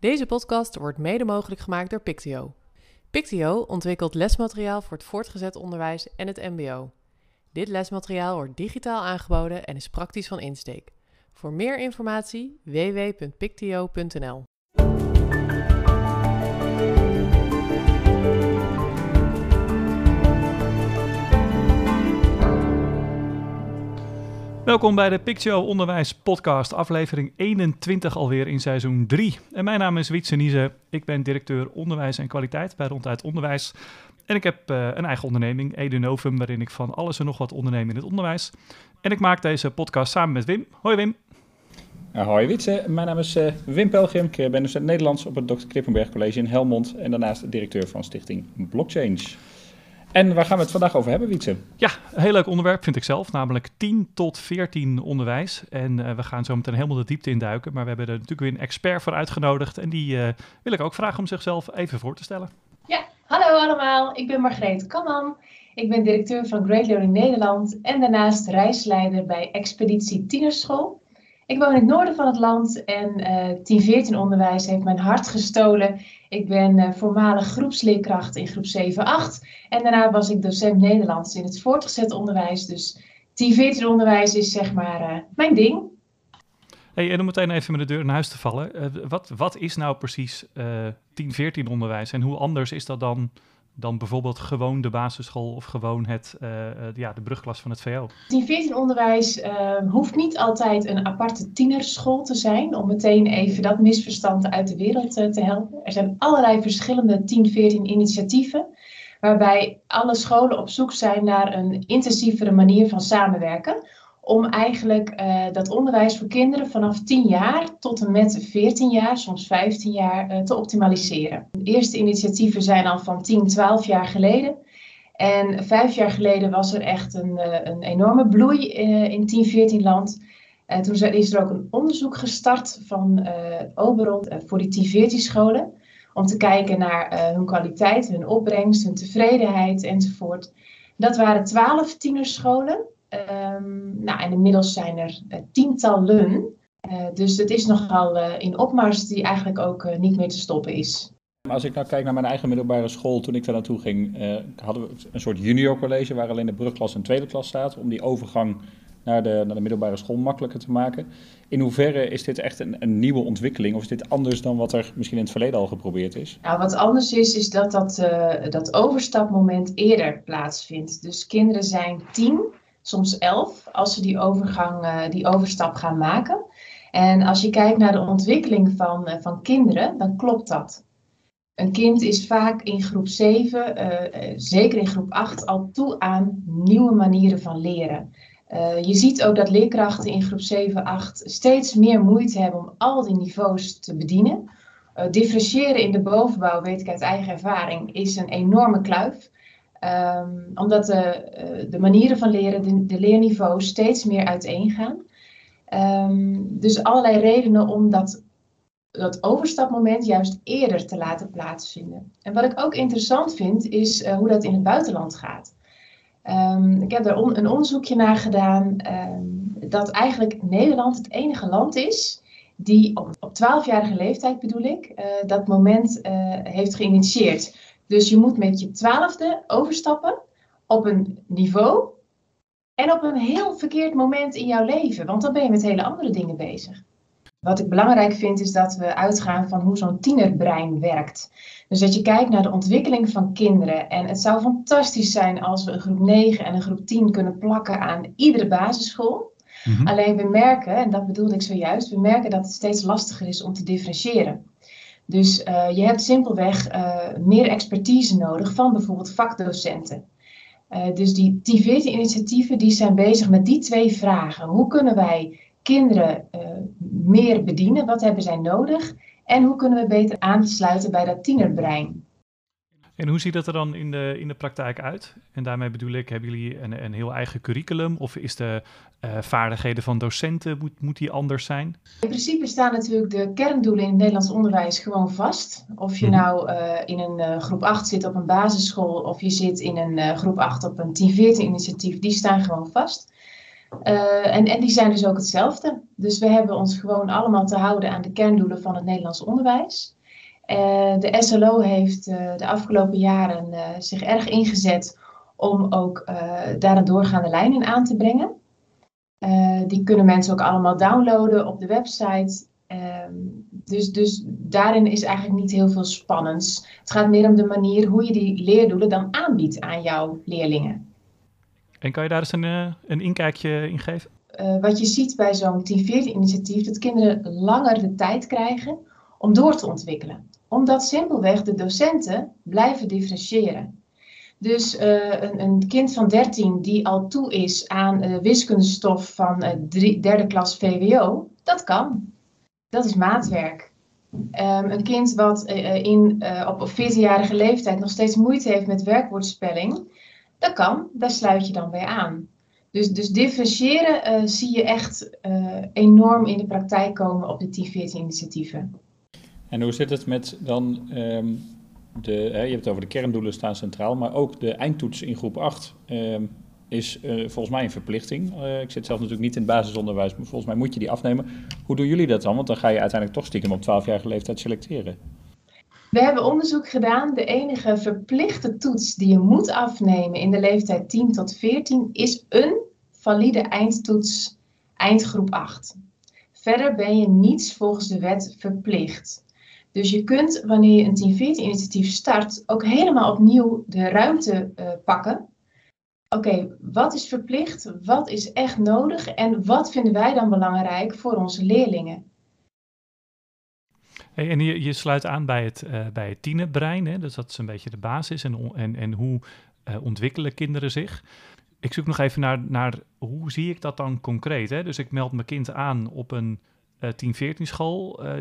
Deze podcast wordt mede mogelijk gemaakt door Pictio. Pictio ontwikkelt lesmateriaal voor het voortgezet onderwijs en het MBO. Dit lesmateriaal wordt digitaal aangeboden en is praktisch van insteek. Voor meer informatie www.pictio.nl. Welkom bij de Pictio Onderwijs Podcast, aflevering 21 alweer in seizoen 3. En mijn naam is Wietse Niese, ik ben directeur onderwijs en kwaliteit bij Ronduit Onderwijs. En ik heb uh, een eigen onderneming, Edunovum, waarin ik van alles en nog wat onderneem in het onderwijs. En ik maak deze podcast samen met Wim. Hoi Wim. hoi Witse, mijn naam is uh, Wim Pelgrim. Ik ben docent Nederlands op het Dr. Krippenberg College in Helmond en daarnaast directeur van stichting Blockchange. En waar gaan we het vandaag over hebben, Wietse? Ja, een heel leuk onderwerp vind ik zelf, namelijk 10 tot 14 onderwijs. En uh, we gaan zo meteen helemaal de diepte induiken, maar we hebben er natuurlijk weer een expert voor uitgenodigd. En die uh, wil ik ook vragen om zichzelf even voor te stellen. Ja, hallo allemaal, ik ben Margreet Kamman. Ik ben directeur van Great Learning Nederland en daarnaast reisleider bij Expeditie Tienerschool. Ik woon in het noorden van het land en uh, 10-14 onderwijs heeft mijn hart gestolen. Ik ben uh, voormalig groepsleerkracht in groep 7-8 en daarna was ik docent Nederlands in het voortgezet onderwijs. Dus 10-14 onderwijs is zeg maar uh, mijn ding. Hey, en om meteen even met de deur in huis te vallen. Wat, wat is nou precies 10-14 onderwijs en hoe anders is dat dan dan bijvoorbeeld gewoon de basisschool of gewoon het, uh, ja, de brugklas van het VO? 10-14 onderwijs uh, hoeft niet altijd een aparte tienerschool te zijn, om meteen even dat misverstand uit de wereld uh, te helpen. Er zijn allerlei verschillende 10-14 initiatieven, waarbij alle scholen op zoek zijn naar een intensievere manier van samenwerken om eigenlijk uh, dat onderwijs voor kinderen vanaf 10 jaar tot en met 14 jaar, soms 15 jaar, uh, te optimaliseren. De eerste initiatieven zijn al van 10, 12 jaar geleden. En vijf jaar geleden was er echt een, uh, een enorme bloei in 10, 14 land. toen is er ook een onderzoek gestart van Oberon voor die 10, 14 scholen. Om te kijken naar hun kwaliteit, hun opbrengst, hun tevredenheid enzovoort. Dat waren 12 tienerscholen. Um, nou, en inmiddels zijn er uh, tientallen. Uh, dus het is nogal uh, in opmars die eigenlijk ook niet meer te stoppen is. Als ik nou kijk naar mijn eigen middelbare school, toen ik daar naartoe ging, hadden we een soort junior college waar alleen de brugklas en tweede klas staat. Om die overgang naar de, naar de middelbare school makkelijker te maken. In hoeverre is dit echt een, een, nieuwe ontwikkeling of is dit anders dan wat er misschien in het verleden al geprobeerd is? Nou, wat anders is, is dat dat, dat overstapmoment eerder plaatsvindt. Dus kinderen zijn tien soms elf, als ze die overgang, uh, die overstap gaan maken. En als je kijkt naar de ontwikkeling van, uh, van kinderen, dan klopt dat. Een kind is vaak in groep 7, uh, zeker in groep 8, al toe aan nieuwe manieren van leren. je ziet ook dat leerkrachten in groep 7, 8 steeds meer moeite hebben om al die niveaus te bedienen. differentiëren in de bovenbouw, weet ik uit eigen ervaring, is een enorme kluif. Um, omdat de, de, manieren van leren, de, leerniveaus steeds meer uiteengaan. Um, dus allerlei redenen om dat, overstapmoment juist eerder te laten plaatsvinden. En wat ik ook interessant vind, is uh, hoe dat in het buitenland gaat. Um, ik heb on, een onderzoekje naar gedaan dat eigenlijk Nederland het enige land is die op, op 12-jarige leeftijd bedoel ik, uh, dat moment heeft geïnitieerd. Dus je moet met je twaalfde overstappen op een niveau en op een heel verkeerd moment in jouw leven, want dan ben je met hele andere dingen bezig. Wat ik belangrijk vind is dat we uitgaan van hoe zo'n tienerbrein werkt. Dus dat je kijkt naar de ontwikkeling van kinderen. En het zou fantastisch zijn als we een groep 9 en een groep 10 kunnen plakken aan iedere basisschool. Mm-hmm. Alleen we merken, en dat bedoelde ik zojuist, we merken dat het steeds lastiger is om te differentiëren. Dus uh, je hebt simpelweg uh, meer expertise nodig van bijvoorbeeld vakdocenten. Uh, dus die T14-initiatieven die zijn bezig met die twee vragen. Hoe kunnen wij kinderen meer bedienen? Wat hebben zij nodig? En hoe kunnen we beter aansluiten bij dat tienerbrein? En hoe ziet dat er dan in de, in de praktijk uit? En daarmee bedoel ik, hebben jullie een, een heel eigen curriculum? Of is de uh, vaardigheden van docenten, moet, moet die anders zijn? In principe staan natuurlijk de kerndoelen in het Nederlands onderwijs gewoon vast. Of je mm. nou uh, in een uh, groep 8 zit op een basisschool of je zit in een groep 8 op een 10-14 initiatief, die staan gewoon vast. En, en die zijn dus ook hetzelfde. Dus we hebben ons gewoon allemaal te houden aan de kerndoelen van het Nederlands onderwijs. Uh, de SLO heeft uh, de afgelopen jaren zich erg ingezet om ook daar een doorgaande lijn in aan te brengen. die kunnen mensen ook allemaal downloaden op de website. Ehm, dus, dus daarin is eigenlijk niet heel veel spannends. Het gaat meer om de manier hoe je die leerdoelen dan aanbiedt aan jouw leerlingen. En kan je daar eens een, eh, een inkijkje in geven? Uh, wat je ziet bij zo'n Team 14 initiatief, dat kinderen langer de tijd krijgen om door te ontwikkelen. Omdat simpelweg de docenten blijven differentiëren. Dus uh, een, een, kind van 13 die al toe is aan uh, wiskundestof van drie, derde klas VWO, dat kan. Dat is maatwerk. Um, een kind wat in, op 14-jarige leeftijd nog steeds moeite heeft met werkwoordspelling, dat kan, daar sluit je dan bij aan. Dus, dus differentiëren zie je echt enorm in de praktijk komen op de T14-initiatieven. En hoe zit het met dan, um, de, je hebt het over de kerndoelen staan centraal, maar ook de eindtoets in groep 8 um, is uh, volgens mij een verplichting. ik zit zelf natuurlijk niet in het basisonderwijs, maar volgens mij moet je die afnemen. Hoe doen jullie dat dan? Want dan ga je uiteindelijk toch stiekem op 12-jarige leeftijd selecteren. We hebben onderzoek gedaan. De enige verplichte toets die je moet afnemen in de leeftijd 10 tot 14 is een valide eindtoets eindgroep 8. Verder ben je niets volgens de wet verplicht. Dus je kunt, wanneer je een 10-14 initiatief start, ook helemaal opnieuw de ruimte uh, pakken. Oké, wat is verplicht? Wat is echt nodig? En wat vinden wij dan belangrijk voor onze leerlingen? Hey, en je, je, sluit aan bij het, uh, bij het tienerbrein, hè? dus dat is een beetje de basis. En, en, en hoe uh, ontwikkelen kinderen zich? Ik zoek nog even naar, naar hoe zie ik dat dan concreet? Hè? Dus ik meld mijn kind aan op een 10-14 school. Uh,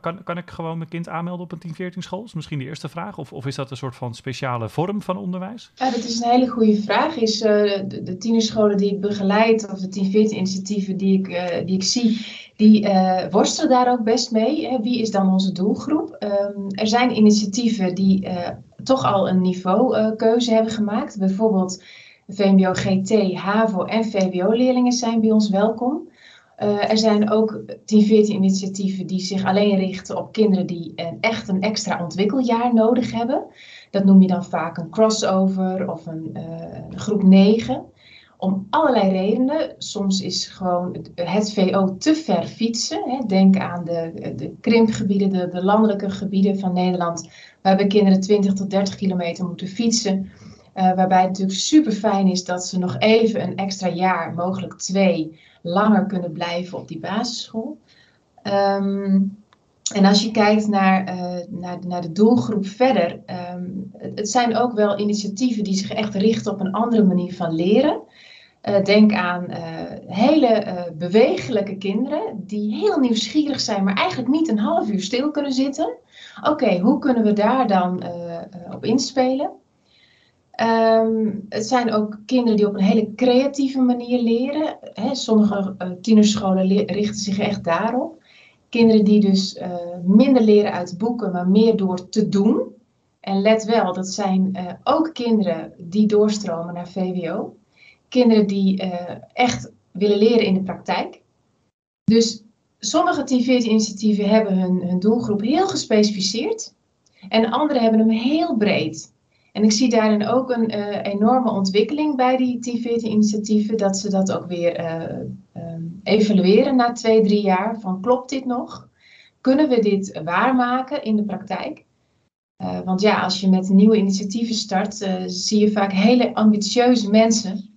kan, kan ik gewoon mijn kind aanmelden op een 10-14 school? Dat is misschien de eerste vraag. Of, of is dat een soort van speciale vorm van onderwijs? Ja, dat is een hele goede vraag. Is, de, de tienerscholen die ik begeleid, of de 10-14 initiatieven die ik, die ik zie, die worstelen daar ook best mee. Wie is dan onze doelgroep? Um, er zijn initiatieven die toch al een niveaukeuze hebben gemaakt. Bijvoorbeeld VMBO GT, HAVO en VWO-leerlingen zijn bij ons welkom. Uh, er zijn ook 10, 14 initiatieven die zich alleen richten op kinderen die echt een extra ontwikkeljaar nodig hebben. Dat noem je dan vaak een crossover of een, uh, groep 9. Om allerlei redenen. Soms is gewoon het VO te ver fietsen. Hè. Denk aan de, de krimpgebieden, de, de landelijke gebieden van Nederland, waarbij kinderen 20 tot 30 kilometer moeten fietsen. Uh, waarbij het natuurlijk super fijn is dat ze nog even een extra jaar, mogelijk twee, langer kunnen blijven op die basisschool. Um, en als je kijkt naar, uh, naar, naar, de doelgroep verder, um, het, zijn ook wel initiatieven die zich echt richten op een andere manier van leren. Uh, denk aan hele bewegelijke kinderen die heel nieuwsgierig zijn, maar eigenlijk niet een half uur stil kunnen zitten. Oké, hoe kunnen we daar dan op inspelen? Um, het zijn ook kinderen die op een hele creatieve manier leren. Sommige uh, tienerscholen richten zich echt daarop. Kinderen die dus uh, minder leren uit boeken, maar meer door te doen. En let wel, dat zijn uh, ook kinderen die doorstromen naar VWO. Kinderen die echt willen leren in de praktijk. Dus sommige TV-initiatieven hebben hun, hun doelgroep heel gespecificeerd. En andere hebben hem heel breed. En ik zie daarin ook een uh, enorme ontwikkeling bij die T14-initiatieven, dat ze dat ook weer uh, um, evalueren na twee, drie jaar. Van klopt dit nog? Kunnen we dit waarmaken in de praktijk? Uh, want ja, als je met nieuwe initiatieven start, zie je vaak hele ambitieuze mensen.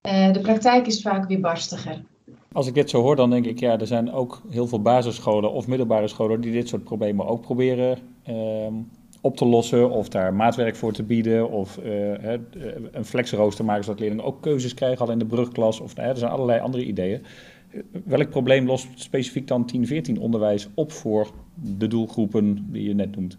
de praktijk is vaak weer barstiger. Als ik dit zo hoor, dan denk ik, ja, er zijn ook heel veel basisscholen of middelbare scholen die dit soort problemen ook proberen ehm, op te lossen of daar maatwerk voor te bieden of uh, een flexrooster maken zodat leerlingen ook keuzes krijgen al in de brugklas. Of, er zijn allerlei andere ideeën. Welk probleem lost specifiek dan 10-14 onderwijs op voor de doelgroepen die je net noemt?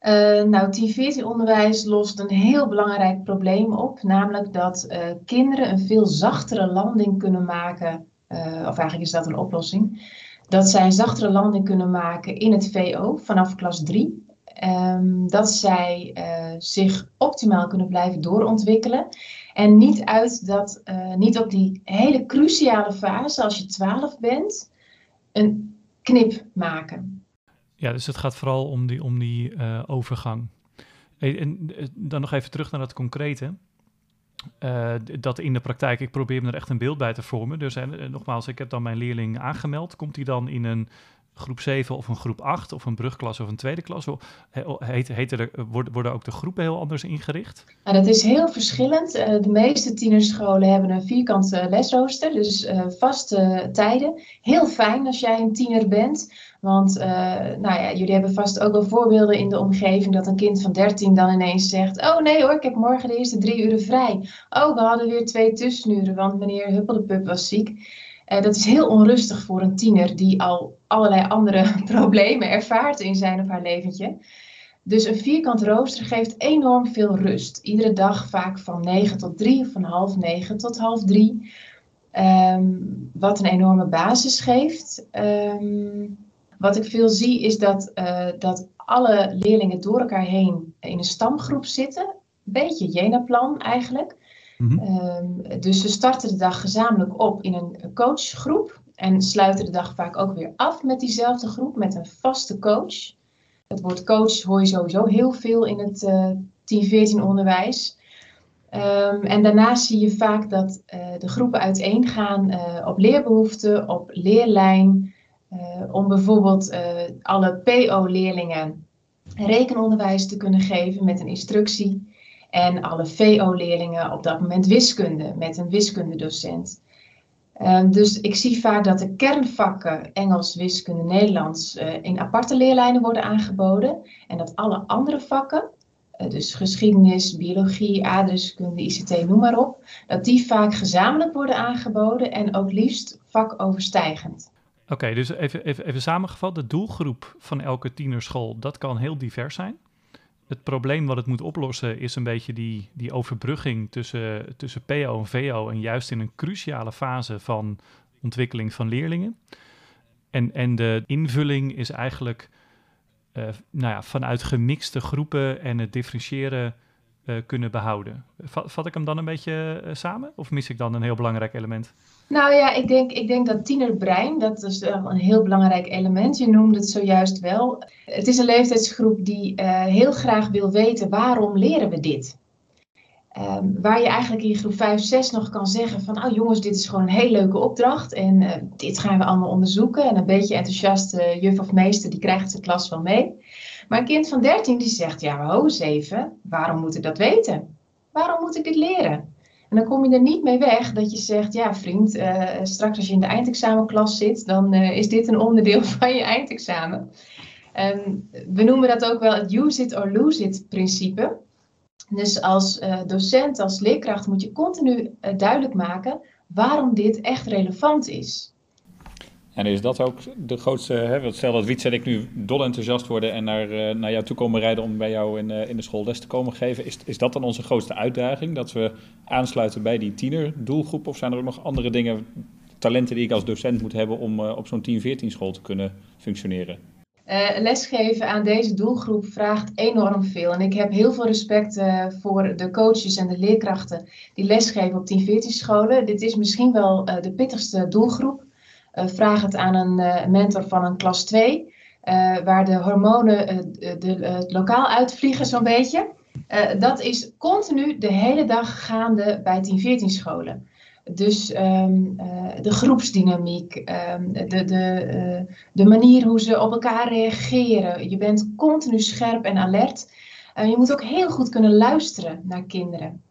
Uh, nou, 10-14 onderwijs lost een heel belangrijk probleem op, namelijk dat kinderen een veel zachtere landing kunnen maken, of eigenlijk is dat een oplossing, dat zij een zachtere landing kunnen maken in het VO vanaf klas 3. Um, dat zij uh, zich optimaal kunnen blijven doorontwikkelen. En niet, uit dat, niet op die hele cruciale fase, als je 12 bent, een knip maken. Ja, dus het gaat vooral om die, om die overgang. En dan nog even terug naar dat concrete. Dat in de praktijk, ik probeer me er echt een beeld bij te vormen. Dus nogmaals, ik heb dan mijn leerling aangemeld. Komt hij dan in een groep 7 of een groep 8 of een brugklas of een tweede klas? Heet, heet er, worden, worden ook de groepen heel anders ingericht? Nou, dat is heel verschillend. Uh, de meeste tienerscholen hebben een vierkante lesrooster, dus uh, vaste tijden. Heel fijn als jij een tiener bent. Want uh, nou ja, jullie hebben vast ook wel voorbeelden in de omgeving dat een kind van 13 dan ineens zegt: Oh nee hoor, ik heb morgen de eerste drie uren vrij. Oh, we hadden weer twee tussenuren, want meneer Huppeldepup was ziek. Uh, dat is heel onrustig voor een tiener die al allerlei andere problemen ervaart in zijn of haar leventje. Dus een vierkant rooster geeft enorm veel rust. Iedere dag vaak van 9 tot 3 of van half 9 tot half 3. Um, wat een enorme basis geeft. Um, wat ik veel zie is dat, uh, dat alle leerlingen door elkaar heen in een stamgroep zitten. Een beetje Jena-plan eigenlijk. Mm -hmm. dus ze starten de dag gezamenlijk op in een coachgroep. En sluiten de dag vaak ook weer af met diezelfde groep, met een vaste coach. Het woord coach hoor je sowieso heel veel in het uh, eh, 10-14 onderwijs. Um, en daarnaast zie je vaak dat uh, de groepen uiteengaan uh, op leerbehoeften, op leerlijn, om bijvoorbeeld alle PO-leerlingen rekenonderwijs te kunnen geven met een instructie. En alle VO-leerlingen op dat moment wiskunde met een wiskundedocent. Uh, dus ik zie vaak dat de kernvakken Engels, wiskunde, Nederlands in aparte leerlijnen worden aangeboden. En dat alle andere vakken, dus geschiedenis, biologie, aardrijkskunde, ICT, noem maar op, dat die vaak gezamenlijk worden aangeboden en ook liefst vakoverstijgend. Oké, dus even, even, even samengevat, de doelgroep van elke tienerschool, dat kan heel divers zijn. Het probleem wat het moet oplossen is een beetje die, die overbrugging tussen, tussen PO en VO en juist in een cruciale fase van ontwikkeling van leerlingen. En, en de invulling is eigenlijk uh, nou ja, vanuit gemixte groepen en het differentiëren uh, kunnen behouden. Vat, ik hem dan een beetje uh, samen of mis ik dan een heel belangrijk element? Nou ja, ik denk, ik denk dat tienerbrein, dat is een heel belangrijk element. Je noemde het zojuist wel. Het is een leeftijdsgroep die uh, heel graag wil weten waarom leren we dit. Um, waar je eigenlijk in groep 5, 6 nog kan zeggen van, oh jongens, dit is gewoon een hele leuke opdracht en uh, dit gaan we allemaal onderzoeken. En een beetje enthousiaste juf of meester, die krijgt de klas wel mee. Maar een kind van 13 die zegt, ja, ho eens even, waarom moet ik dat weten? Waarom moet ik dit leren? En dan kom je er niet mee weg dat je zegt, ja vriend, uh, straks als je in de eindexamenklas zit, dan uh, is dit een onderdeel van je eindexamen. En we noemen dat ook wel het use it or lose it principe. Dus als uh, docent, als leerkracht moet je continu duidelijk maken waarom dit echt relevant is. En is dat ook de grootste, hè, stel dat Wiets en ik nu dol enthousiast worden en naar, uh, naar jou toe komen rijden om bij jou in, uh, in de school les te komen geven, is, is dat dan onze grootste uitdaging? Dat we aansluiten bij die tienerdoelgroep of zijn er ook nog andere dingen, talenten die ik als docent moet hebben om uh, op zo'n 10-14 school te kunnen functioneren? lesgeven aan deze doelgroep vraagt enorm veel. En ik heb heel veel respect voor de coaches en de leerkrachten die lesgeven op 10-14 scholen. Dit is misschien wel de pittigste doelgroep. Eh, vraag het aan een eh, mentor van een klas 2, eh, waar de hormonen het lokaal uitvliegen zo'n beetje. dat is continu de hele dag gaande bij 10-14 scholen. Dus uh, de groepsdynamiek, um, de, de, de manier hoe ze op elkaar reageren. Je bent continu scherp en alert. Je moet ook heel goed kunnen luisteren naar kinderen.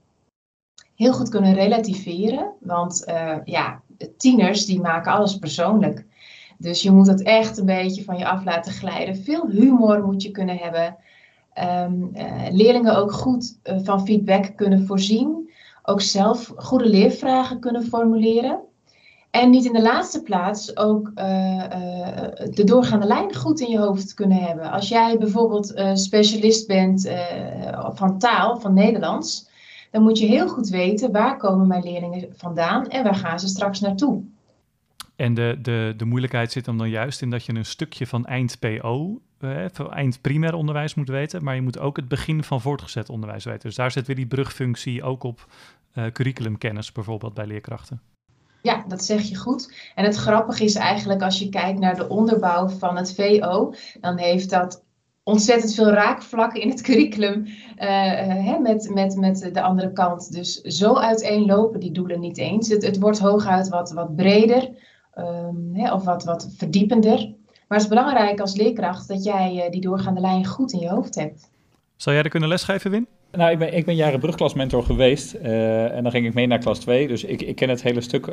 Heel goed kunnen relativeren, want ja, tieners die maken alles persoonlijk. Dus je moet het echt een beetje van je af laten glijden. Veel humor moet je kunnen hebben. Um, uh, leerlingen ook goed uh, van feedback kunnen voorzien. Ook zelf goede leervragen kunnen formuleren. En niet in de laatste plaats ook uh, de doorgaande lijn goed in je hoofd kunnen hebben. Als jij bijvoorbeeld specialist bent van taal, van Nederlands, dan moet je heel goed weten waar komen mijn leerlingen vandaan en waar gaan ze straks naartoe. En de, de, de moeilijkheid zit hem dan juist in dat je een stukje van eind PO, eh, eind primair onderwijs moet weten, maar je moet ook het begin van voortgezet onderwijs weten. Dus daar zit weer die brugfunctie ook op curriculumkennis bijvoorbeeld bij leerkrachten. Ja, dat zeg je goed. En het grappige is eigenlijk als je kijkt naar de onderbouw van het VO, dan heeft dat ontzettend veel raakvlakken in het curriculum uh, met, met, met de andere kant. Dus zo uiteenlopen die doelen niet eens. Het, het wordt hooguit wat, wat breder um, of wat, wat verdiepender. Maar het is belangrijk als leerkracht dat jij uh, die doorgaande lijn goed in je hoofd hebt. Zou jij er kunnen lesgeven, Win? Nou, ik ben, ik ben jaren brugklasmentor geweest uh, en dan ging ik mee naar klas 2. Dus ik, ik ken het hele stuk,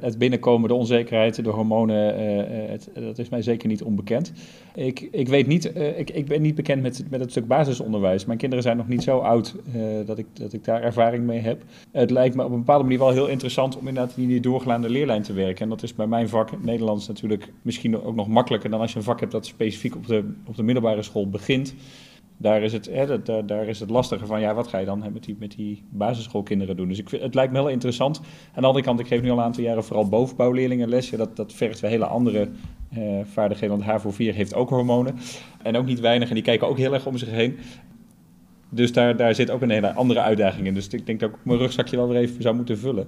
het binnenkomen, de onzekerheid, de hormonen, uh, het, dat is mij zeker niet onbekend. Ik, ik weet niet, ik, ik ben niet bekend met, met het stuk basisonderwijs. Mijn kinderen zijn nog niet zo oud dat, ik, dat ik daar ervaring mee heb. Het lijkt me op een bepaalde manier wel heel interessant om inderdaad in die doorgelaande leerlijn te werken. En dat is bij mijn vak Nederlands natuurlijk misschien ook nog makkelijker dan als je een vak hebt dat specifiek op de, op de middelbare school begint daar is het, hè, daar, daar is het lastige van, ja, wat ga je dan met, die, met die basisschoolkinderen doen? Dus ik het lijkt me heel interessant. Aan de andere kant, ik geef nu al een aantal jaren vooral bovenbouwleerlingen les. Dat, dat vergt weer hele andere eh, vaardigheden, want HAVO 4 heeft ook hormonen. En ook niet weinig, en die kijken ook heel erg om zich heen. Dus daar, daar zit ook een hele andere uitdaging in. Dus ik denk dat ik mijn rugzakje wel weer even zou moeten vullen.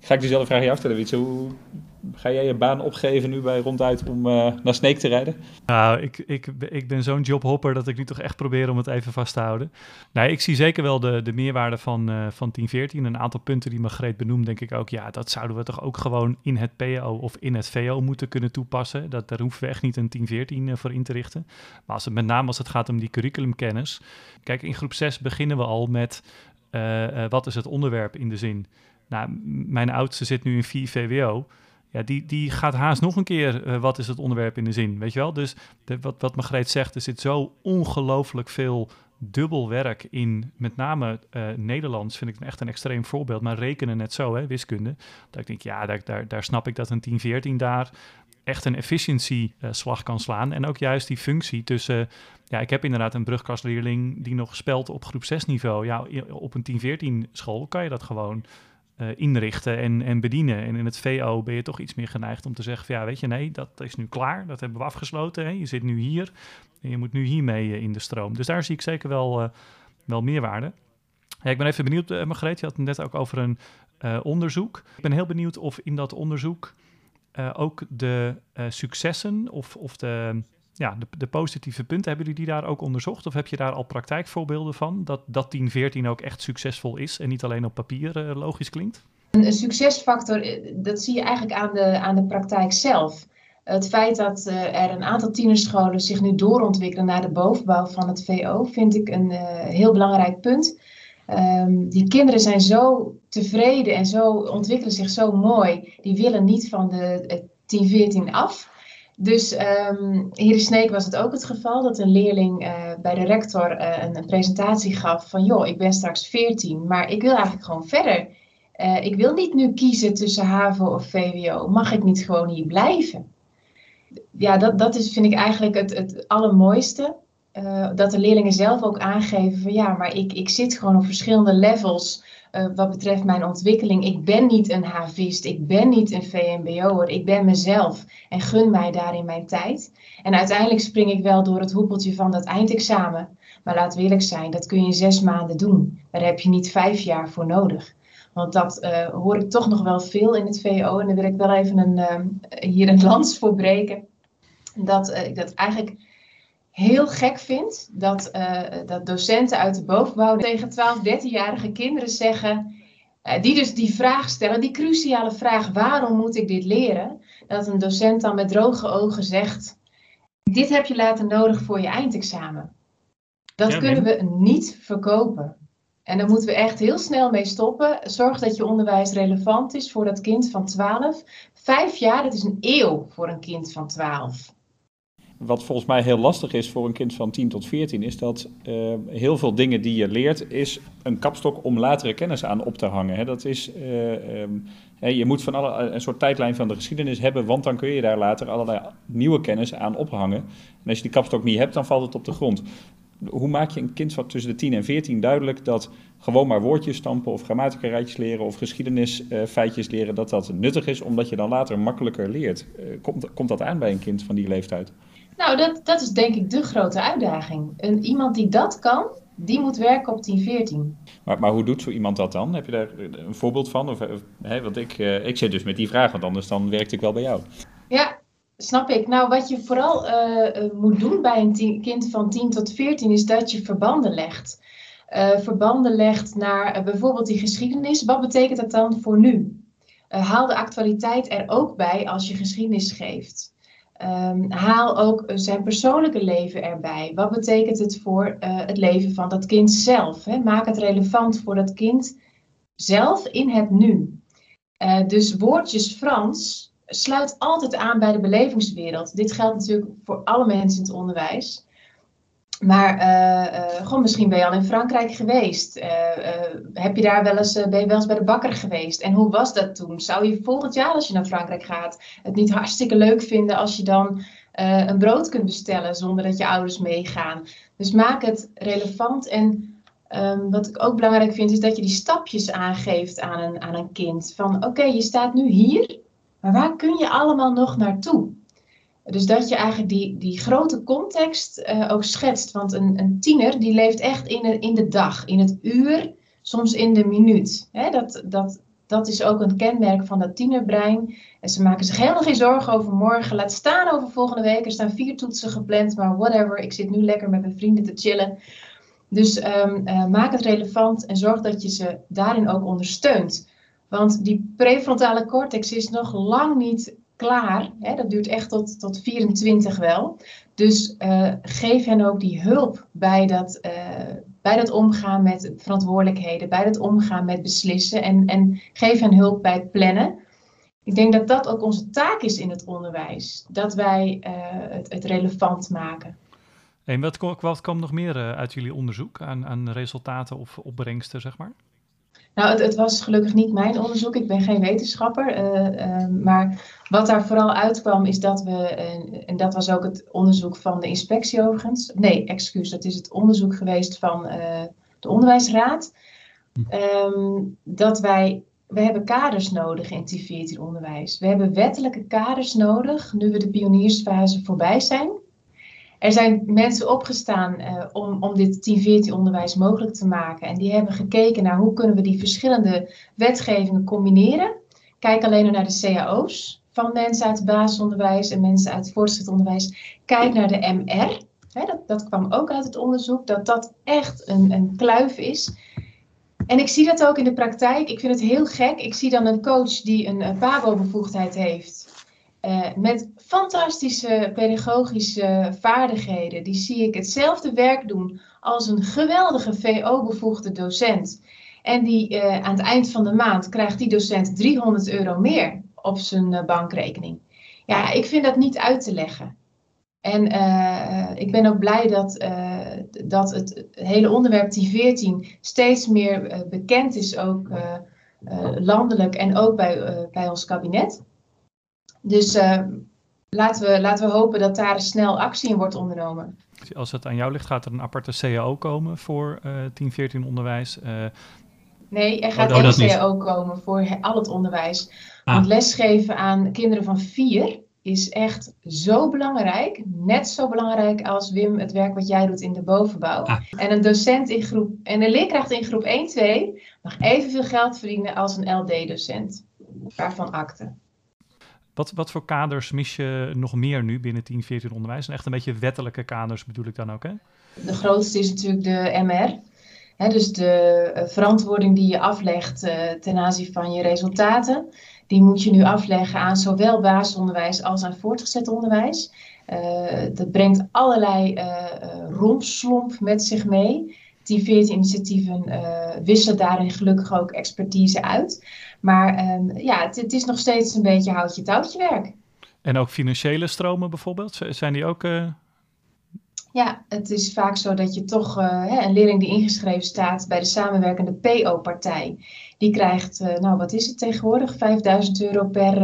Ga ik dezelfde vraag aan jou stellen, Wietse. Hoe ga jij je baan opgeven nu bij Ronduit om uh, naar Sneek te rijden? Nou, ik, ik, ik ben zo'n jobhopper dat ik nu toch echt probeer om het even vast te houden. Nee, ik zie zeker wel de, de meerwaarde van, uh, van 1014. Een aantal punten die Margreet benoemt, denk ik ook, ja, dat zouden we toch ook gewoon in het PO of in het VO moeten kunnen toepassen. Dat, daar hoeven we echt niet een 1014 uh, voor in te richten. Maar als het, met name als het gaat om die curriculumkennis. Kijk, in groep 6 beginnen we al met wat is het onderwerp in de zin nou, mijn oudste zit nu in 4 VWO. Ja, die, die gaat haast nog een keer, uh, wat is het onderwerp in de zin, weet je wel? Dus wat, wat Margreet zegt, er zit zo ongelooflijk veel dubbel werk in, met name uh, Nederlands vind ik echt een extreem voorbeeld, maar rekenen net zo, hè, wiskunde. Dat ik denk, ja, daar, daar, daar snap ik dat een 10, 14 daar echt een efficiency uh, slag kan slaan. En ook juist die functie tussen, ja, ik heb inderdaad een brugkastleerling die nog spelt op groep 6 niveau. Ja, op een 10, 14 school kan je dat gewoon uh, inrichten en, en bedienen. En in het VO ben je toch iets meer geneigd om te zeggen: van, ja, weet je, nee, dat is nu klaar, dat hebben we afgesloten. Hè? Je zit nu hier en je moet nu hiermee uh, in de stroom. Dus daar zie ik zeker wel, uh, wel meerwaarde. Ja, ik ben even benieuwd, uh, Margreet, je had het net ook over een onderzoek. Ik ben heel benieuwd of in dat onderzoek ook de successen of, of de ja, de, de, positieve punten, hebben jullie die daar ook onderzocht? Of heb je daar al praktijkvoorbeelden van? Dat, dat 1014 ook echt succesvol is en niet alleen op papier uh, logisch klinkt? Een, succesfactor, eh, dat zie je eigenlijk aan de, aan de praktijk zelf. Het feit dat uh, er een aantal tienerscholen zich nu doorontwikkelen naar de bovenbouw van het VO, vind ik een heel belangrijk punt. Um, die kinderen zijn zo tevreden en zo, ontwikkelen zich zo mooi. Die willen niet van de 1014 af. Dus um, hier in Sneek was het ook het geval dat een leerling uh, bij de rector uh, een, presentatie gaf van joh, ik ben straks 14, maar ik wil eigenlijk gewoon verder. Uh, ik wil niet nu kiezen tussen HAVO of VWO. Mag ik niet gewoon hier blijven? Ja, dat, dat is, vind ik eigenlijk het, het allermooiste. dat de leerlingen zelf ook aangeven van ja, maar ik, ik zit gewoon op verschillende levels uh, wat betreft mijn ontwikkeling. Ik ben niet een havist, ik ben niet een VMBO'er, ik ben mezelf en gun mij daarin mijn tijd. En uiteindelijk spring ik wel door het hoepeltje van dat eindexamen. Maar laat eerlijk zijn, dat kun je in zes maanden doen. Daar heb je niet vijf jaar voor nodig. Want dat uh, hoor ik toch nog wel veel in het VO. En daar wil ik wel even een, uh, hier een lans voor breken. Dat, dat eigenlijk heel gek vind dat, uh, dat docenten uit de bovenbouw tegen 12, 13-jarige kinderen zeggen, uh, die dus die vraag stellen, die cruciale vraag, waarom moet ik dit leren? Dat een docent dan met droge ogen zegt, dit heb je later nodig voor je eindexamen. Dat ja, kunnen we niet verkopen. En daar moeten we echt heel snel mee stoppen. Zorg dat je onderwijs relevant is voor dat kind van 12. Vijf jaar, dat is een eeuw voor een kind van 12 wat volgens mij heel lastig is voor een kind van 10 tot 14, is dat uh, heel veel dingen die je leert, is een kapstok om latere kennis aan op te hangen. Hè. Dat is, uh, um, je moet van alle, een soort tijdlijn van de geschiedenis hebben, want dan kun je daar later allerlei nieuwe kennis aan ophangen. En als je die kapstok niet hebt, dan valt het op de grond. Hoe maak je een kind van tussen de 10 en 14 duidelijk dat gewoon maar woordjes stampen of grammatica rijtjes leren of geschiedenisfeitjes uh, leren, dat dat nuttig is, omdat je dan later makkelijker leert? komt, komt dat aan bij een kind van die leeftijd? Nou, dat, dat is denk ik de grote uitdaging. Een, iemand die dat kan, die moet werken op 1014. Maar, maar hoe doet zo iemand dat dan? Heb je daar een voorbeeld van? Of, hè, want ik, uh, ik zit dus met die vraag, want anders dan werkte ik wel bij jou. Ja, snap ik. Nou, wat je vooral uh, moet doen bij een kind van 10 tot 14 is dat je verbanden legt. Uh, verbanden legt naar bijvoorbeeld die geschiedenis. Wat betekent dat dan voor nu? haal de actualiteit er ook bij als je geschiedenis geeft. Um, haal ook zijn persoonlijke leven erbij. Wat betekent het voor uh, het leven van dat kind zelf? Hè? Maak het relevant voor dat kind zelf in het nu. Uh, dus woordjes Frans sluit altijd aan bij de belevingswereld. Dit geldt natuurlijk voor alle mensen in het onderwijs. Maar uh, gewoon misschien ben je al in Frankrijk geweest. Uh, heb je daar wel eens, ben je wel eens bij de bakker geweest? En hoe was dat toen? Zou je volgend jaar als je naar Frankrijk gaat het niet hartstikke leuk vinden als je dan een brood kunt bestellen zonder dat je ouders meegaan? Dus maak het relevant. En um, wat ik ook belangrijk vind is dat je die stapjes aangeeft aan een, aan een kind. Van oké, je staat nu hier, maar waar kun je allemaal nog naartoe? Dus dat je eigenlijk die, die grote context uh, ook schetst. Want een, een tiener die leeft echt in, de, in de dag, in het uur, soms in de minuut. Dat, dat, dat is ook een kenmerk van dat tienerbrein. En ze maken zich helemaal geen zorgen over morgen. Laat staan over volgende week. Er staan vier toetsen gepland, maar whatever. Ik zit nu lekker met mijn vrienden te chillen. Dus um, uh, maak het relevant en zorg dat je ze daarin ook ondersteunt. Want die prefrontale cortex is nog lang niet klaar. Hè? Dat duurt echt tot, tot 24 wel. Dus uh, geef hen ook die hulp bij dat, uh, bij dat omgaan met verantwoordelijkheden, bij dat omgaan met beslissen en, en geef hen hulp bij het plannen. Ik denk dat dat ook onze taak is in het onderwijs, dat wij het, het relevant maken. En wat, wat kwam nog meer uit jullie onderzoek aan, aan resultaten of opbrengsten, zeg maar? Nou, het, het, was gelukkig niet mijn onderzoek. Ik ben geen wetenschapper. Uh, uh, maar wat daar vooral uitkwam is dat we, uh, en dat was ook het onderzoek van de inspectie overigens. Nee, excuus, dat is het onderzoek geweest van de onderwijsraad. Um, dat wij, we hebben kaders nodig in T14 onderwijs. We hebben wettelijke kaders nodig nu we de pioniersfase voorbij zijn. Er zijn mensen opgestaan uh, om, om dit 10-14 onderwijs mogelijk te maken. En die hebben gekeken naar hoe kunnen we die verschillende wetgevingen combineren. Kijk alleen naar de cao's van mensen uit het basisonderwijs en mensen uit het voortgezet onderwijs. Kijk naar de MR. dat, dat kwam ook uit het onderzoek, dat dat echt een, een kluif is. En ik zie dat ook in de praktijk. Ik vind het heel gek. Ik zie dan een coach die een, PABO-bevoegdheid heeft. Uh, met fantastische pedagogische vaardigheden. Die zie ik hetzelfde werk doen als een geweldige VO-bevoegde docent. En die uh, aan het eind van de maand krijgt die docent 300 euro meer op zijn uh, bankrekening. Ja, ik vind dat niet uit te leggen. En ik ben ook blij dat, dat het hele onderwerp T14 steeds meer bekend is, ook landelijk en ook bij, bij ons kabinet. Dus laten, we, laten we hopen dat daar snel actie in wordt ondernomen. Als het aan jou ligt, gaat er een aparte CAO komen voor uh, 10, 14 onderwijs? Uh, nee, er gaat oh, een CAO komen voor al het onderwijs. Ah. Want lesgeven aan kinderen van vier is echt zo belangrijk. Net zo belangrijk als Wim het werk wat jij doet in de bovenbouw. Ah. En een docent in groep en een leerkracht in groep 1, 2 mag evenveel geld verdienen als een LD-docent. Waarvan akte. Wat, wat voor kaders mis je nog meer nu binnen 10, 14 onderwijs? En echt een beetje wettelijke kaders bedoel ik dan ook, hè? De grootste is natuurlijk de MR. Dus de uh, verantwoording die je aflegt uh, ten aanzien van je resultaten. Die moet je nu afleggen aan zowel basisonderwijs als aan voortgezet onderwijs. Uh, dat brengt allerlei rompslomp met zich mee. Die 14 initiatieven wisselen daarin gelukkig ook expertise uit. Maar um, ja, het, het, is nog steeds een beetje houtje touwtje werk. En ook financiële stromen bijvoorbeeld, zijn die ook... Uh... Ja, het is vaak zo dat je toch uh, hè, een leerling die ingeschreven staat bij de samenwerkende PO-partij, die krijgt, uh, nou wat is het tegenwoordig, 5000 euro per,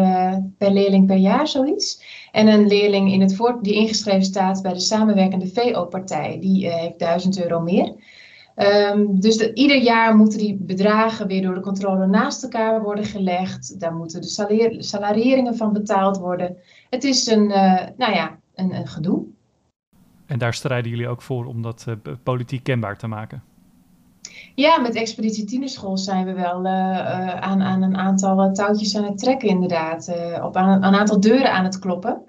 per leerling per jaar, zoiets. En een leerling in het voort, die ingeschreven staat bij de samenwerkende VO-partij, die heeft 1000 euro meer. Um, dus de, ieder jaar moeten die bedragen weer door de controle naast elkaar worden gelegd. Daar moeten de salar salarieringen van betaald worden. Het is een, uh, nou ja, een, een gedoe. En daar strijden jullie ook voor om dat politiek kenbaar te maken? Ja, met Expeditie Tienerschool zijn we wel aan, aan een aantal touwtjes aan het trekken, inderdaad. op aan, een aantal deuren aan het kloppen.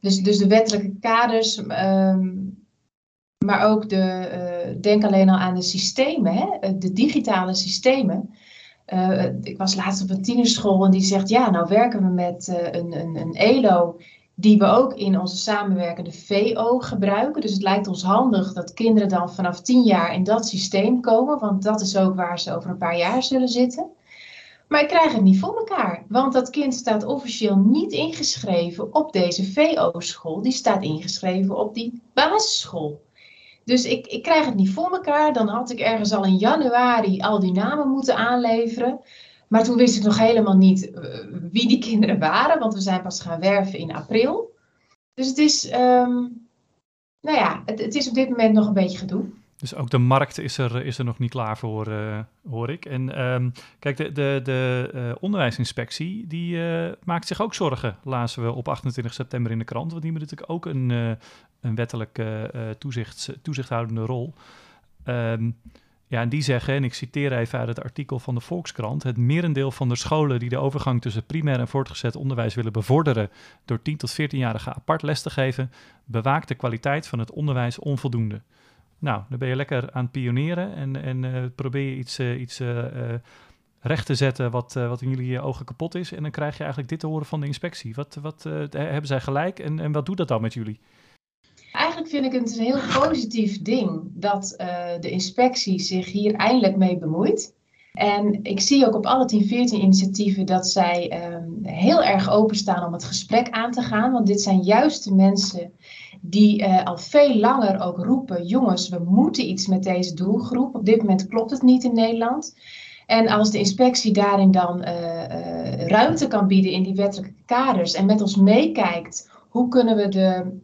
Dus, dus de wettelijke kaders, ehm, maar ook de, uh, denk alleen al aan de systemen, hè? Eh, de digitale systemen. Uh, ik was laatst op een tienerschool en die zegt, ja, nou werken we met een, een, een ELO die we ook in onze samenwerkende VO gebruiken. Dus het lijkt ons handig dat kinderen dan vanaf tien jaar in dat systeem komen, want dat is ook waar ze over een paar jaar zullen zitten. Maar ik krijg het niet voor elkaar, want dat kind staat officieel niet ingeschreven op deze VO-school. Die staat ingeschreven op die basisschool. Dus ik, ik krijg het niet voor elkaar. Dan had ik ergens al in januari al die namen moeten aanleveren. Maar toen wist ik nog helemaal niet eh, wie die kinderen waren, want we zijn pas gaan werven in april. Dus het is, um, nou ja, het, het is op dit moment nog een beetje gedoe. Dus ook de markt is er, is er nog niet klaar voor, uh, hoor ik. En um, kijk, de, de, de uh, onderwijsinspectie die uh, maakt zich ook zorgen, lazen we op 28 september in de krant. Want die hebben natuurlijk ook een, een wettelijke toezicht, toezichthoudende rol. Um, ja, en die zeggen, en ik citeer even uit het artikel van de Volkskrant: het merendeel van de scholen die de overgang tussen primair en voortgezet onderwijs willen bevorderen door 10 tot 14-jarigen apart les te geven, bewaakt de kwaliteit van het onderwijs onvoldoende. Nou, dan ben je lekker aan het pioneren en, en uh, probeer je iets, uh, iets uh, recht te zetten wat, wat in jullie ogen kapot is. En dan krijg je eigenlijk dit te horen van de inspectie. Wat, wat hebben zij gelijk en, en wat doet dat dan met jullie? Eigenlijk vind ik het een heel positief ding dat de inspectie zich hier eindelijk mee bemoeit. En ik zie ook op alle 10, 14 initiatieven dat zij um, heel erg openstaan om het gesprek aan te gaan. Want dit zijn juist de mensen die uh, al veel langer ook roepen: jongens, we moeten iets met deze doelgroep. Op dit moment klopt het niet in Nederland. En als de inspectie daarin dan uh, uh, ruimte kan bieden in die wettelijke kaders en met ons meekijkt, hoe kunnen we de,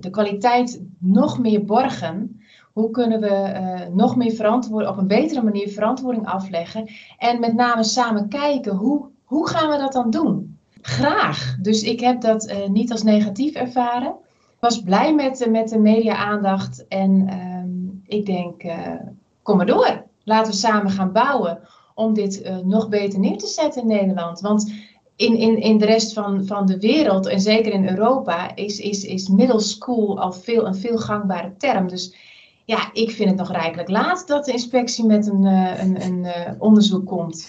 de kwaliteit nog meer borgen? Hoe kunnen we nog meer verantwoord, op een betere manier verantwoording afleggen? En met name samen kijken, hoe, hoe gaan we dat dan doen? Graag. Dus ik heb dat niet als negatief ervaren was blij met, met de media-aandacht en um, ik denk, uh, kom maar door. Laten we samen gaan bouwen om dit nog beter neer te zetten in Nederland. Want in, in, in de rest van, van de wereld, en zeker in Europa, is, is, is middle school al veel, een veel gangbare term. Dus ja, ik vind het nog rijkelijk laat dat de inspectie met een, uh, een, een onderzoek komt.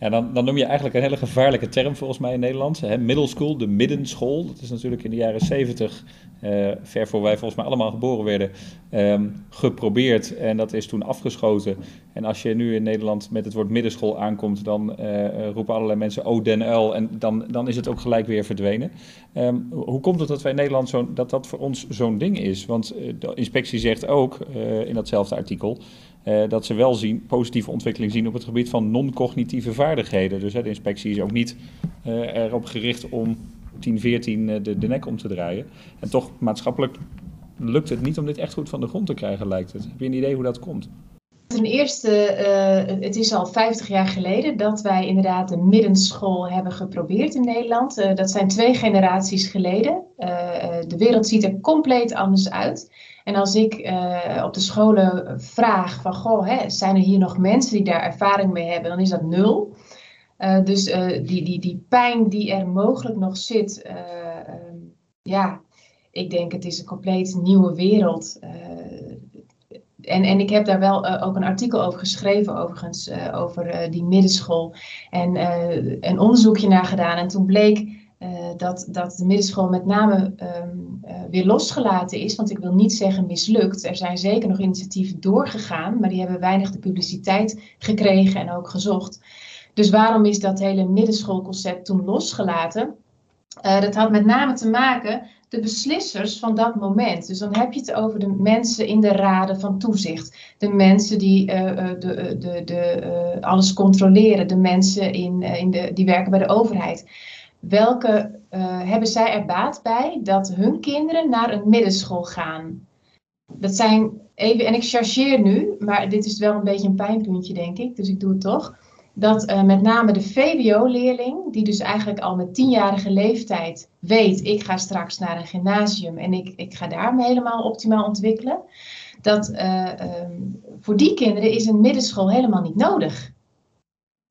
Ja, dan, dan noem je eigenlijk een hele gevaarlijke term volgens mij in Nederland. Hè? Middle school, de middenschool. Dat is natuurlijk in de jaren zeventig, uh, ver voor wij volgens mij allemaal geboren werden, um, geprobeerd. En dat is toen afgeschoten. En als je nu in Nederland met het woord middenschool aankomt, dan uh, roepen allerlei mensen, oh den uil. En dan, dan is het ook gelijk weer verdwenen. Um, hoe komt het dat wij in Nederland zo, dat dat voor ons zo'n ding is? Want de inspectie zegt ook in datzelfde artikel uh, dat ze wel zien, positieve ontwikkeling zien op het gebied van non-cognitieve vaardigheden. Dus de inspectie is ook niet uh, erop gericht om 10, 14 de, de nek om te draaien. En toch maatschappelijk lukt het niet om dit echt goed van de grond te krijgen, lijkt het. Heb je een idee hoe dat komt? Ten eerste, het is al 50 jaar geleden dat wij inderdaad de middenschool hebben geprobeerd in Nederland. Dat zijn twee generaties geleden. De wereld ziet er compleet anders uit. En als ik op de scholen vraag van, goh, hè, zijn er hier nog mensen die daar ervaring mee hebben, dan is dat nul. dus die, die, die pijn die er mogelijk nog zit, ehm, ja, ik denk het is een compleet nieuwe wereld en, en ik heb daar wel ook een artikel over geschreven, overigens, over die middenschool. En een onderzoekje naar gedaan. En toen bleek dat, dat de middenschool met name um, weer losgelaten is. Want ik wil niet zeggen mislukt. Er zijn zeker nog initiatieven doorgegaan, maar die hebben weinig de publiciteit gekregen en ook gezocht. Dus waarom is dat hele middenschoolconcept toen losgelaten? dat had met name te maken de beslissers van dat moment. Dus dan heb je het over de mensen in de raden van toezicht. De mensen die de, de, de, alles controleren. De mensen in, in de, die werken bij de overheid. Welke hebben zij er baat bij dat hun kinderen naar een middenschool gaan? Dat zijn even, en ik chargeer nu, maar dit is wel een beetje een pijnpuntje, denk ik, dus ik doe het toch. dat uh, met name de VWO-leerling, die dus eigenlijk al met tienjarige leeftijd weet, ik ga straks naar een gymnasium en ik, ik ga daar me helemaal optimaal ontwikkelen, dat uh, um, voor die kinderen is een middenschool helemaal niet nodig.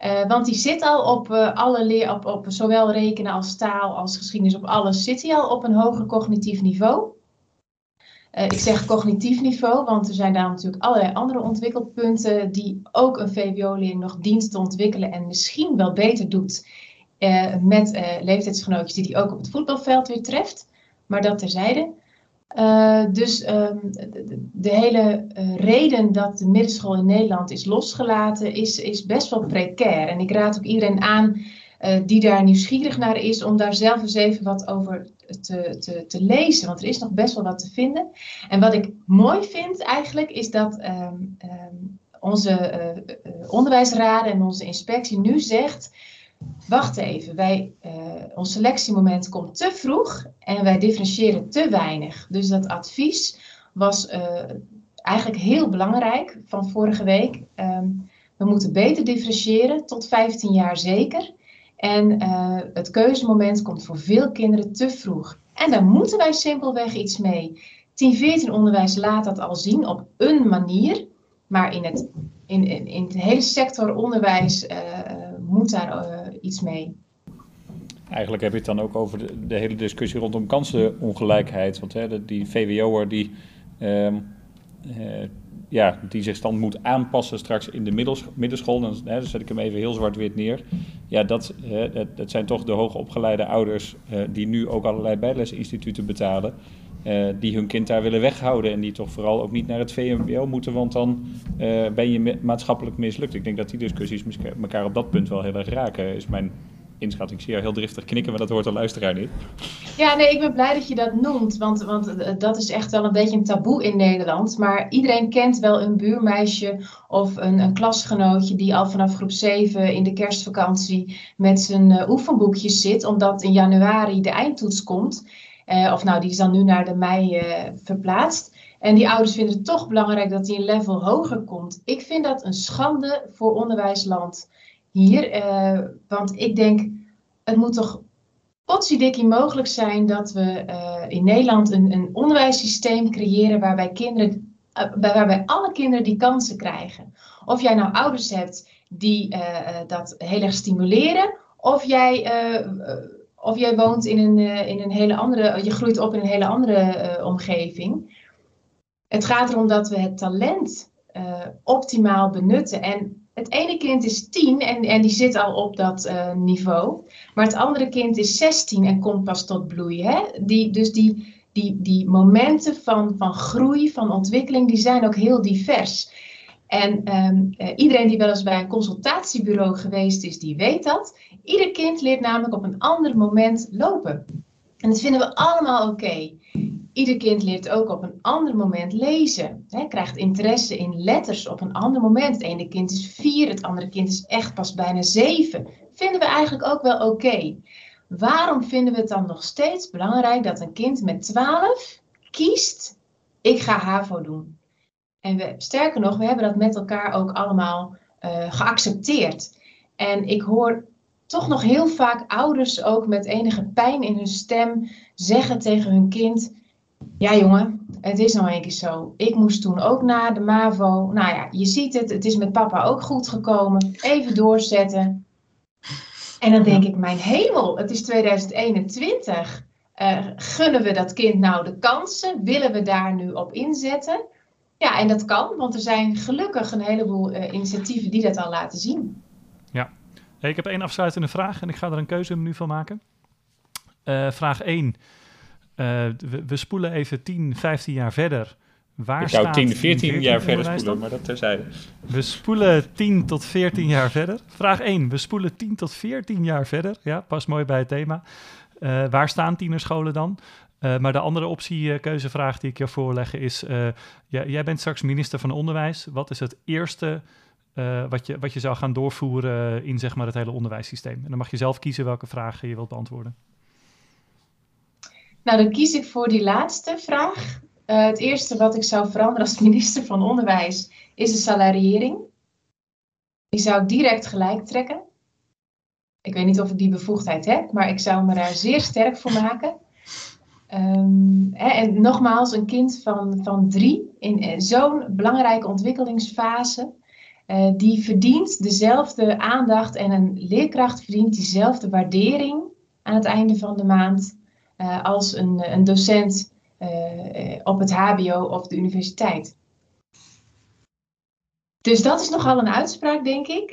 Uh, want die zit al op alle leer, op, op zowel rekenen als taal als geschiedenis, op alles zit hij al op een hoger cognitief niveau. Uh, ik zeg cognitief niveau, want er zijn daar natuurlijk allerlei andere ontwikkelpunten die ook een VWO-leerling nog dient te ontwikkelen en misschien wel beter doet met leeftijdsgenootjes die die ook op het voetbalveld weer treft. Maar dat terzijde. Dus um, de, hele reden dat de middenschool in Nederland is losgelaten is, is best wel precair. En ik raad ook iedereen aan die daar nieuwsgierig naar is om daar zelf eens even wat over te, te, te, lezen, want er is nog best wel wat te vinden. En wat ik mooi vind eigenlijk, is dat um, um, onze onderwijsraden en onze inspectie nu zegt, wacht even, wij, uh, ons selectiemoment komt te vroeg en wij differentiëren te weinig. Dus dat advies was eigenlijk heel belangrijk van vorige week. Um, we moeten beter differentiëren, tot 15 jaar zeker. En uh, het keuzemoment komt voor veel kinderen te vroeg. En daar moeten wij simpelweg iets mee. 10-14 onderwijs laat dat al zien op een manier. Maar in het, in, in, in het hele sector onderwijs moet daar iets mee. Eigenlijk heb je het dan ook over de, hele discussie rondom kansenongelijkheid. Want hè, die VWO'er die... Uh, ja, die zich dan moet aanpassen straks in de middels, middenschool. Dan, hè, zet ik hem even heel zwart-wit neer. Ja, dat, hè, dat, zijn toch de hoogopgeleide ouders uh, die nu ook allerlei bijlesinstituten betalen. Uh, die hun kind daar willen weghouden en die toch vooral ook niet naar het VMBO moeten, want dan uh, ben je maatschappelijk mislukt. Ik denk dat die discussies elkaar op dat punt wel heel erg raken, is mijn inschatting. Ik zie jou heel driftig knikken, maar dat hoort de luisteraar niet. Ja, nee, ik ben blij dat je dat noemt, want, want dat is echt wel een beetje een taboe in Nederland. Maar iedereen kent wel een buurmeisje of een, een klasgenootje die al vanaf groep 7 in de kerstvakantie met zijn uh, oefenboekjes zit, omdat in januari de eindtoets komt. Uh, of nou, die is dan nu naar de mei uh, verplaatst. En die ouders vinden het toch belangrijk dat hij een level hoger komt. Ik vind dat een schande voor onderwijsland hier. Uh, want ik denk, het moet toch potsiedikkie mogelijk zijn dat we in Nederland een, een onderwijssysteem creëren waarbij, kinderen, waarbij alle kinderen die kansen krijgen. Of jij nou ouders hebt die dat heel erg stimuleren, of jij, of jij woont in een, in een hele andere, je groeit op in een hele andere omgeving. Het gaat erom dat we het talent optimaal benutten. En het ene kind is 10 en, en die zit al op dat niveau. Maar het andere kind is 16 en komt pas tot bloei. Hè? Die, dus die, die, die momenten van, van groei, van ontwikkeling, die zijn ook heel divers. En uh, iedereen die wel eens bij een consultatiebureau geweest is, die weet dat. Ieder kind leert namelijk op een ander moment lopen. En dat vinden we allemaal oké. Ieder kind leert ook op een ander moment lezen. Krijgt interesse in letters op een ander moment. Het ene kind is vier, het andere kind is echt pas bijna zeven. Vinden we eigenlijk ook wel oké. Waarom vinden we het dan nog steeds belangrijk dat een kind met 12 kiest: ik ga HAVO doen? En we, sterker nog, we hebben dat met elkaar ook allemaal uh, geaccepteerd. En ik hoor toch nog heel vaak ouders ook met enige pijn in hun stem zeggen tegen hun kind: Ja, jongen, het is nou een keer zo. Ik moest toen ook naar de MAVO. Nou ja, je ziet het, het is met papa ook goed gekomen. Even doorzetten. En dan denk ik: Mijn hemel, het is 2021. Uh, gunnen we dat kind nou de kansen? Willen we daar nu op inzetten? Ja, en dat kan, want er zijn gelukkig een heleboel uh, initiatieven die dat al laten zien. Ja, ik heb één afsluitende vraag en ik ga er een keuzemenu van maken. Uh, vraag 1. Uh, we, we, spoelen even 10, 15 jaar verder. Waar ik zou 10, 14 jaar verder spoelen, maar dat terzijde. We spoelen 10 tot 14 jaar verder. Vraag 1. We spoelen 10 tot 14 jaar verder. Ja, past mooi bij het thema. Uh, waar staan tienerscholen dan? Uh, maar de andere optie, keuzevraag die ik je voorleggen is... jij, jij bent straks minister van Onderwijs. Wat is het eerste uh, wat, je, wat je zou gaan doorvoeren in zeg maar, het hele onderwijssysteem. En dan mag je zelf kiezen welke vragen je wilt beantwoorden. Nou, dan kies ik voor die laatste vraag. Uh, het eerste wat ik zou veranderen als minister van Onderwijs is de salariering. die zou ik direct gelijk trekken. Ik weet niet of ik die bevoegdheid heb, maar ik zou me daar zeer sterk voor maken. Ehm, hè, en nogmaals, een kind van, van drie in eh, zo'n belangrijke ontwikkelingsfase, uh, die verdient dezelfde aandacht en een leerkracht verdient diezelfde waardering aan het einde van de maand uh, als een, een docent op het HBO of de universiteit. Dus dat is nogal een uitspraak, denk ik.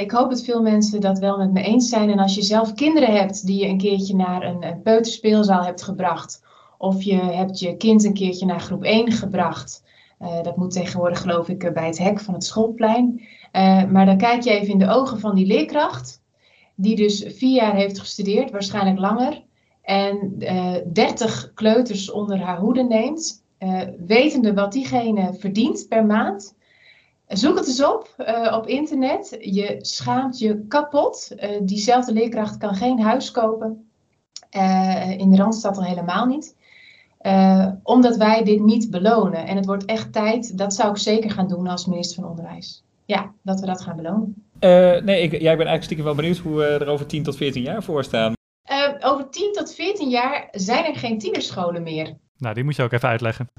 Ik hoop dat veel mensen dat wel met me eens zijn. En als je zelf kinderen hebt die je een keertje naar een, een peuterspeelzaal hebt gebracht, of je hebt je kind een keertje naar groep 1 gebracht, uh, dat moet tegenwoordig geloof ik bij het hek van het schoolplein. Uh, maar dan kijk je even in de ogen van die leerkracht, die dus vier jaar heeft gestudeerd, waarschijnlijk langer, en 30 kleuters onder haar hoede neemt, wetende wat diegene verdient per maand. Zoek het eens op uh, op internet. Je schaamt je kapot. Uh, diezelfde leerkracht kan geen huis kopen. Uh, in de Randstad al helemaal niet. Omdat wij dit niet belonen. En het wordt echt tijd. Dat zou ik zeker gaan doen als minister van Onderwijs. Ja, dat we dat gaan belonen. nee, ik, jij bent eigenlijk stiekem wel benieuwd hoe we er over 10 tot 14 jaar voor staan. over 10 tot 14 jaar zijn er geen tienerscholen meer. Nou, die moet je ook even uitleggen.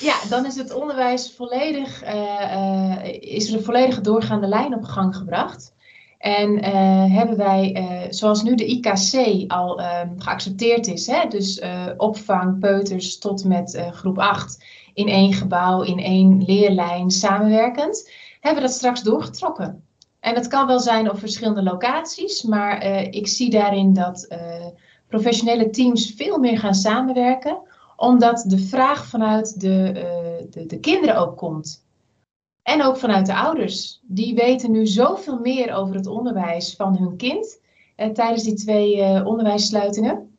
Ja, dan is het onderwijs volledig, uh, uh, is er een volledige doorgaande lijn op gang gebracht. En uh, hebben wij, zoals nu de IKC al ehm, geaccepteerd is, hè, dus opvang, peuters tot met groep 8 in één gebouw, in één leerlijn, samenwerkend, hebben we dat straks doorgetrokken. En dat kan wel zijn op verschillende locaties, maar ik zie daarin dat professionele teams veel meer gaan samenwerken omdat de vraag vanuit de, de, de, kinderen ook komt. En ook vanuit de ouders. Die weten nu zoveel meer over het onderwijs van hun kind uh, tijdens die twee uh, onderwijssluitingen.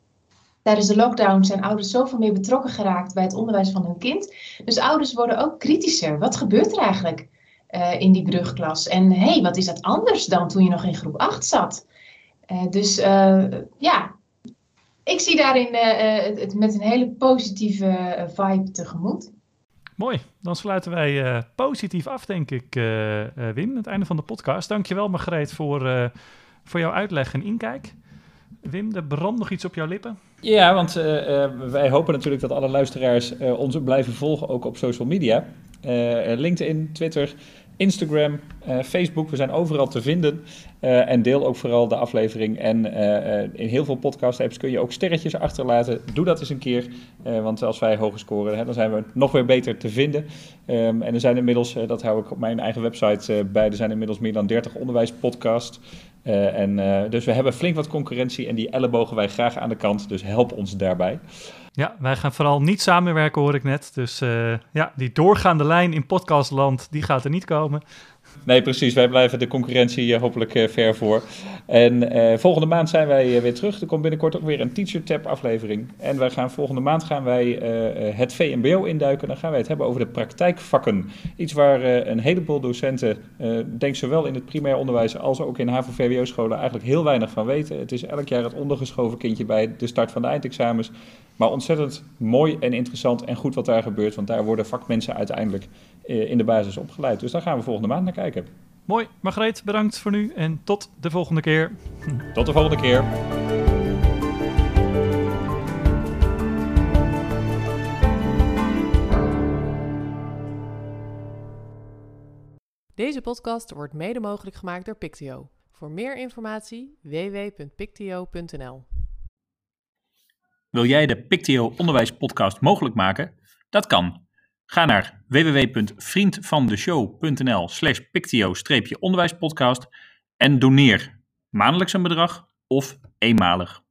Tijdens de lockdown zijn ouders zoveel meer betrokken geraakt bij het onderwijs van hun kind. Dus ouders worden ook kritischer. Wat gebeurt er eigenlijk in die brugklas? En hé, hey, wat is dat anders dan toen je nog in groep 8 zat? dus ja, ik zie daarin het, met een hele positieve vibe tegemoet. Mooi, dan sluiten wij uh, positief af, denk ik, Wim. Het einde van de podcast. Dankjewel, Margreet, voor, voor jouw uitleg en inkijk. Wim, er brandt nog iets op jouw lippen? Ja, want wij hopen natuurlijk dat alle luisteraars ons blijven volgen, ook op social media. LinkedIn, Twitter, Instagram, uh, Facebook, we zijn overal te vinden. Uh, en deel ook vooral de aflevering. En uh, in heel veel podcast-apps kun je ook sterretjes achterlaten. Doe dat eens een keer. want als wij hoger scoren, hè, dan zijn we nog weer beter te vinden. Um, en er zijn inmiddels, dat hou ik op mijn eigen website bij, er zijn inmiddels meer dan 30 onderwijspodcasts. En, dus we hebben flink wat concurrentie en die ellebogen wij graag aan de kant. Dus help ons daarbij. Ja, wij gaan vooral niet samenwerken, hoor ik net. Dus uh, ja, die doorgaande lijn in podcastland, die gaat er niet komen. Nee, precies. Wij blijven de concurrentie uh, hopelijk uh, ver voor. En volgende maand zijn wij weer terug. Er komt binnenkort ook weer een Teacher Tab aflevering. En wij gaan volgende maand gaan wij het VMBO induiken. Dan gaan wij het hebben over de praktijkvakken. Iets waar een heleboel docenten, denk zowel in het primair onderwijs als ook in HAVO-VWO-scholen, eigenlijk heel weinig van weten. Het is elk jaar het ondergeschoven kindje bij de start van de eindexamens. Maar ontzettend mooi en interessant en goed wat daar gebeurt. Want daar worden vakmensen uiteindelijk eh, in de basis opgeleid. Dus daar gaan we volgende maand naar kijken. Mooi. Margreet, bedankt voor nu en tot de volgende keer. Tot de volgende keer. Deze podcast wordt mede mogelijk gemaakt door Pictio. Voor meer informatie www.pictio.nl wil jij de Pictio Onderwijs mogelijk maken? Dat kan. Ga naar www.vriendvandeshow.nl slash pictio-onderwijspodcast en doneer maandelijks een bedrag of eenmalig.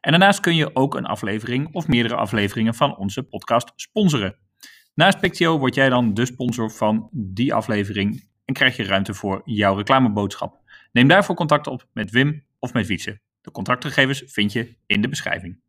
En daarnaast kun je ook een aflevering of meerdere afleveringen van onze podcast sponsoren. Naast Pictio word jij dan de sponsor van die aflevering en krijg je ruimte voor jouw reclameboodschap. Neem daarvoor contact op met Wim of met Wietse. De contactgegevens vind je in de beschrijving.